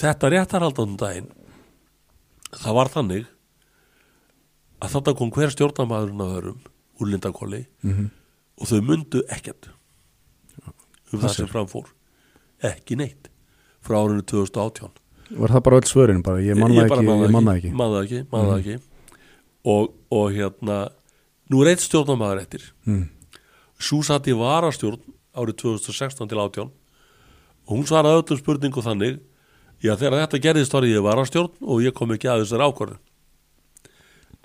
þetta réttarhaldanum daginn það var þannig að þetta kom hver stjórnamaðurinn að öðrum úr Lindakóli Mhm. og þau mundu ekkert um það sem framfór ekki neitt. Frá árinu 2018 Var það bara öll svörin bara, ég manna ekki, ég ekki. ekki, það ekki. Og, og hérna nú er eitt stjórnamaður eftir. Mm. Sú satt í varastjórn árið 2016 til 18 og hún svaraði öllum spurningu þannig já þegar þetta gerðist var ég varastjórn og ég kom ekki að þessari ákvörðu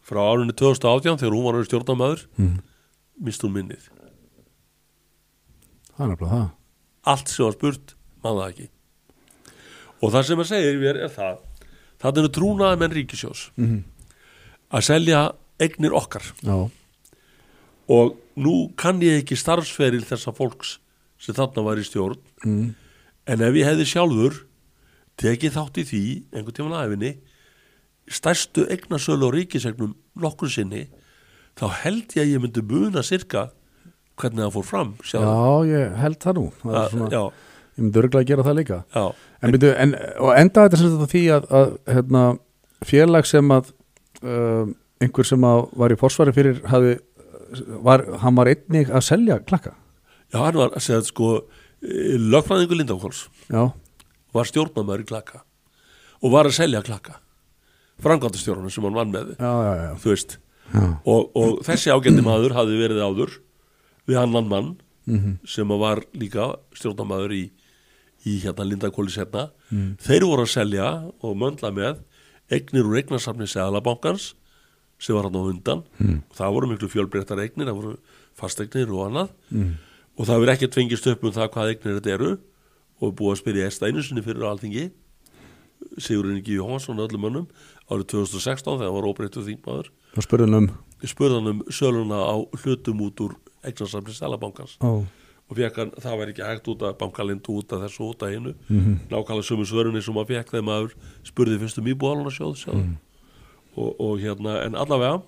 frá árinu 2018 þegar hún var orðin stjórnamaður Mm. mist hún minnið. Það er nefnilega það. Allt sem var spurt, man það ekki. Og það sem að segja mér er það það eru trúnaði menn ríkisjós mm. að selja eignir okkar. Já, og nú kann ég ekki starfsferil þessa fólks sem þarna var í stjórn. Mm. en ef ég hefði sjálfur tekið þátt í því einhvern tímann aðefinni stærstu eignasölu á ríkisegnum nokkur sinni þá held ég að ég myndi muna sirka hvernig það fór fram já, sjálfur. ég held það nú. Það Að- svona, já, Ég myndi örgulega að gera það líka. Já, En, byrju, en, og enda þetta sem þetta því að, að hérna, félag sem að uh, einhver sem að var í forsvari fyrir hafi, var, hann var einnig að selja klakka. Já, hann var að segja sko lögfræðingur Lindakóls Já, var stjórnamaður í klakka og var að selja klakka framkvæmtastjórnum sem hann vann með. Já, já, já, þú veist. Og, og þessi ágændi maður hafði verið áður við annan mann Mm sem að var líka stjórnamaður í, í hérna Lindakóli setna Mm. þeir voru að selja og möndla með eignir úr eignasafni Seðalabankans sem var hann á undan. Mm. og það voru miklu fjölbreyttar eignir það voru fasteignir og annað. Mm. og það verið ekkert fengist upp um það hvað eignir þetta eru og búið að spyrja Esta einu sinni fyrir alþingi Sigurinn Ingi Jóhansson og öllum mönnum árið 2016 þegar hann var óbreyttu þingmaður. Og spurðum um? Ég spurði hann um söluna á hlutum út úr eignasafni Sælabankans ó, og hann, það væri ekki hægt út að bankalindu út að þessu út að hinu Mhm. nákvæmlega sömu svörunni sem maður fekk þegar maður spurði fyrst um íbúðaluna sjóð mm. og, og hérna, en allavega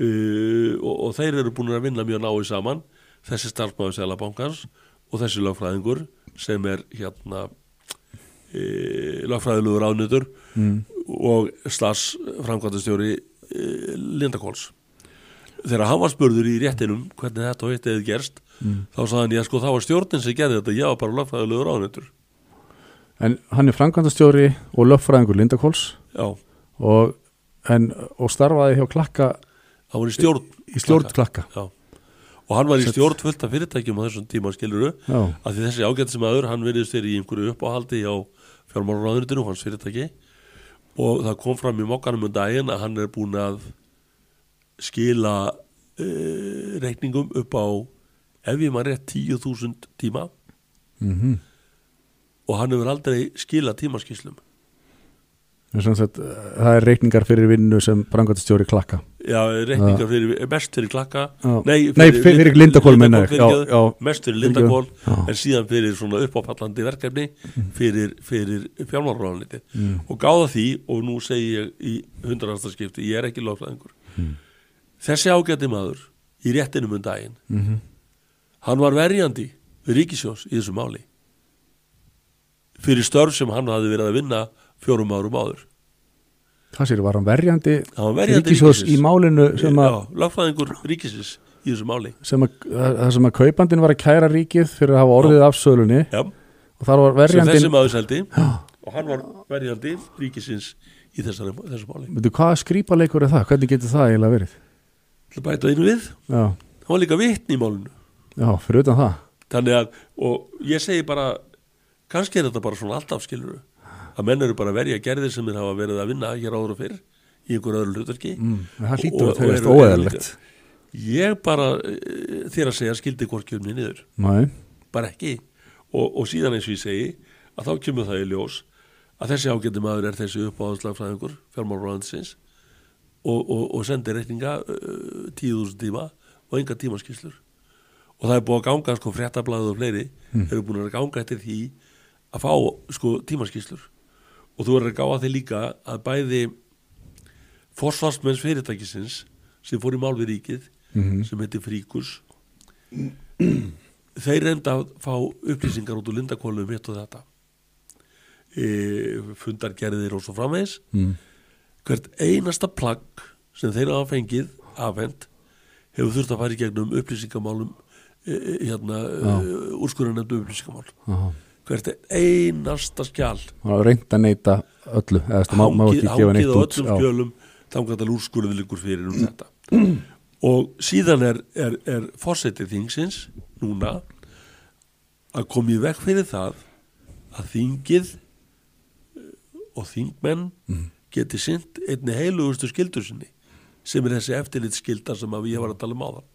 uh, og, og þeir eru búin að vinna mjög náið saman þessi starfsmáður Sælabankans og þessi lögfræðingur sem er hérna uh, lögfræðilugur ánýtur mm. og Slas framkvæmdastjóri uh, Lindakóls þegar hann var spurður í réttinum hvernig þetta og eitt eða gerst Mm. þá sagði hann, já sko það var stjórnin sem gerði þetta ég var bara lögfræðilegur ánættur En hann er framkvæmdastjóri og löffræðingur Lindakóls já, og, en, og starfaði hjá klakka hann var í stjórn í stjórn klakka já. Og hann var í stjórn fullt af fyrirtækjum á þessum tíma skiluru að því þessi ágætt sem aður, hann verðist verið í einhverju uppáhaldi á fjármálaráðunitinu hans fyrirtæki. Og það kom fram í mokkanum um daginn að hann er búin að skila uh, reikningum upp á ef ég maður rétt 10.000 tíma. Mm og hann hefur aldrei skilað tímaskíslum sagt, það er reikningar fyrir vinnu sem framkvæmdastjóri klakka já, reikningar fyrir, mest fyrir klakka. Nei, Nei, fyrir, fyrir Lindakól mest fyrir Lindakól en síðan fyrir svona uppáfallandi verkefni fyrir, fyrir fjármálaráðanliti Mm. og gáða því og nú segi ég í hundraðastaskipti, ég er ekki lögfræðingur. Mm. þessi ágæti maður í réttinum um daginn Mhm. hann var verjandi við ríkisjós í þessu máli. Fyrir störf sem hann hafði verið að vinna fjórum árum áður Það sér, var hann verjandi hann verjandi ríkisjós ríkisins. í málinu sem að, já, lögfræðingur ríkisins í þessu máli. sem að, það sem að kaupandin var að kæra ríkið fyrir að hafa orðið af sölunni. Já, og þar var sem verjandin þessi maður seldi. Já, og hann var verjandi ríkisins í þessari, þessu máli. Veitu, hvaða skrýpaleikur er það? Hvernig getur það eiginlega verið? til að bæta einu við, Já, hann var líka vitni í málinu. Já, fyrir utan það. Þannig að, og ég segi bara kannski er þetta bara svona alltaf skilur að menn eru bara að verja gerðir sem þeir hafa verið að vinna hér áður og fyrr í einhver öðru hlutverki. Mm, Það hlýtur að tegast eru- óeðalegt ég bara eh, þér að segja skildi hvort kjöfni niður. Nei, bara ekki. Og, og síðan eins og ég segi að þá kemur það í ljós að þessi ágændi maður er þessi uppáðanslagfræðingur fjármálróðansins og, og, og sendir reikninga uh, tíðúsund tíma og enga tímaskýslur og það er búið að ganga sko fréttablaðið og fleiri eru búin að ganga eftir því að fá sko tímaskýslur og þú verður að gáða því líka að bæði forsvarsmenns fyrirtækisins sem fór í mál við ríkið Mhm. sem heitir Fríkus þeir reynda að fá upplýsingar út úr lindakólu um hitt og þetta e, fundargerðir og svo framvegis mm. hvert einasta plagg sem þeir hafa fengið afhend hefur þurft að fara í gegnum upplýsingamálum e, e, hérna, úrskurðanefndu upplýsingamál Aha. Hvert einasta skjál Það var reynd að neyta öllu neitt á öllum skjölum þannig að úrskurðið liggur fyrir um þetta. Og síðan er, er, er fórsetið þingsins núna að koma í veg fyrir það að þingið eh, og þingmenn geti sint einni heilugustu skildur sinni sem er þessi eftirlit skilda sem við var að tala um áðan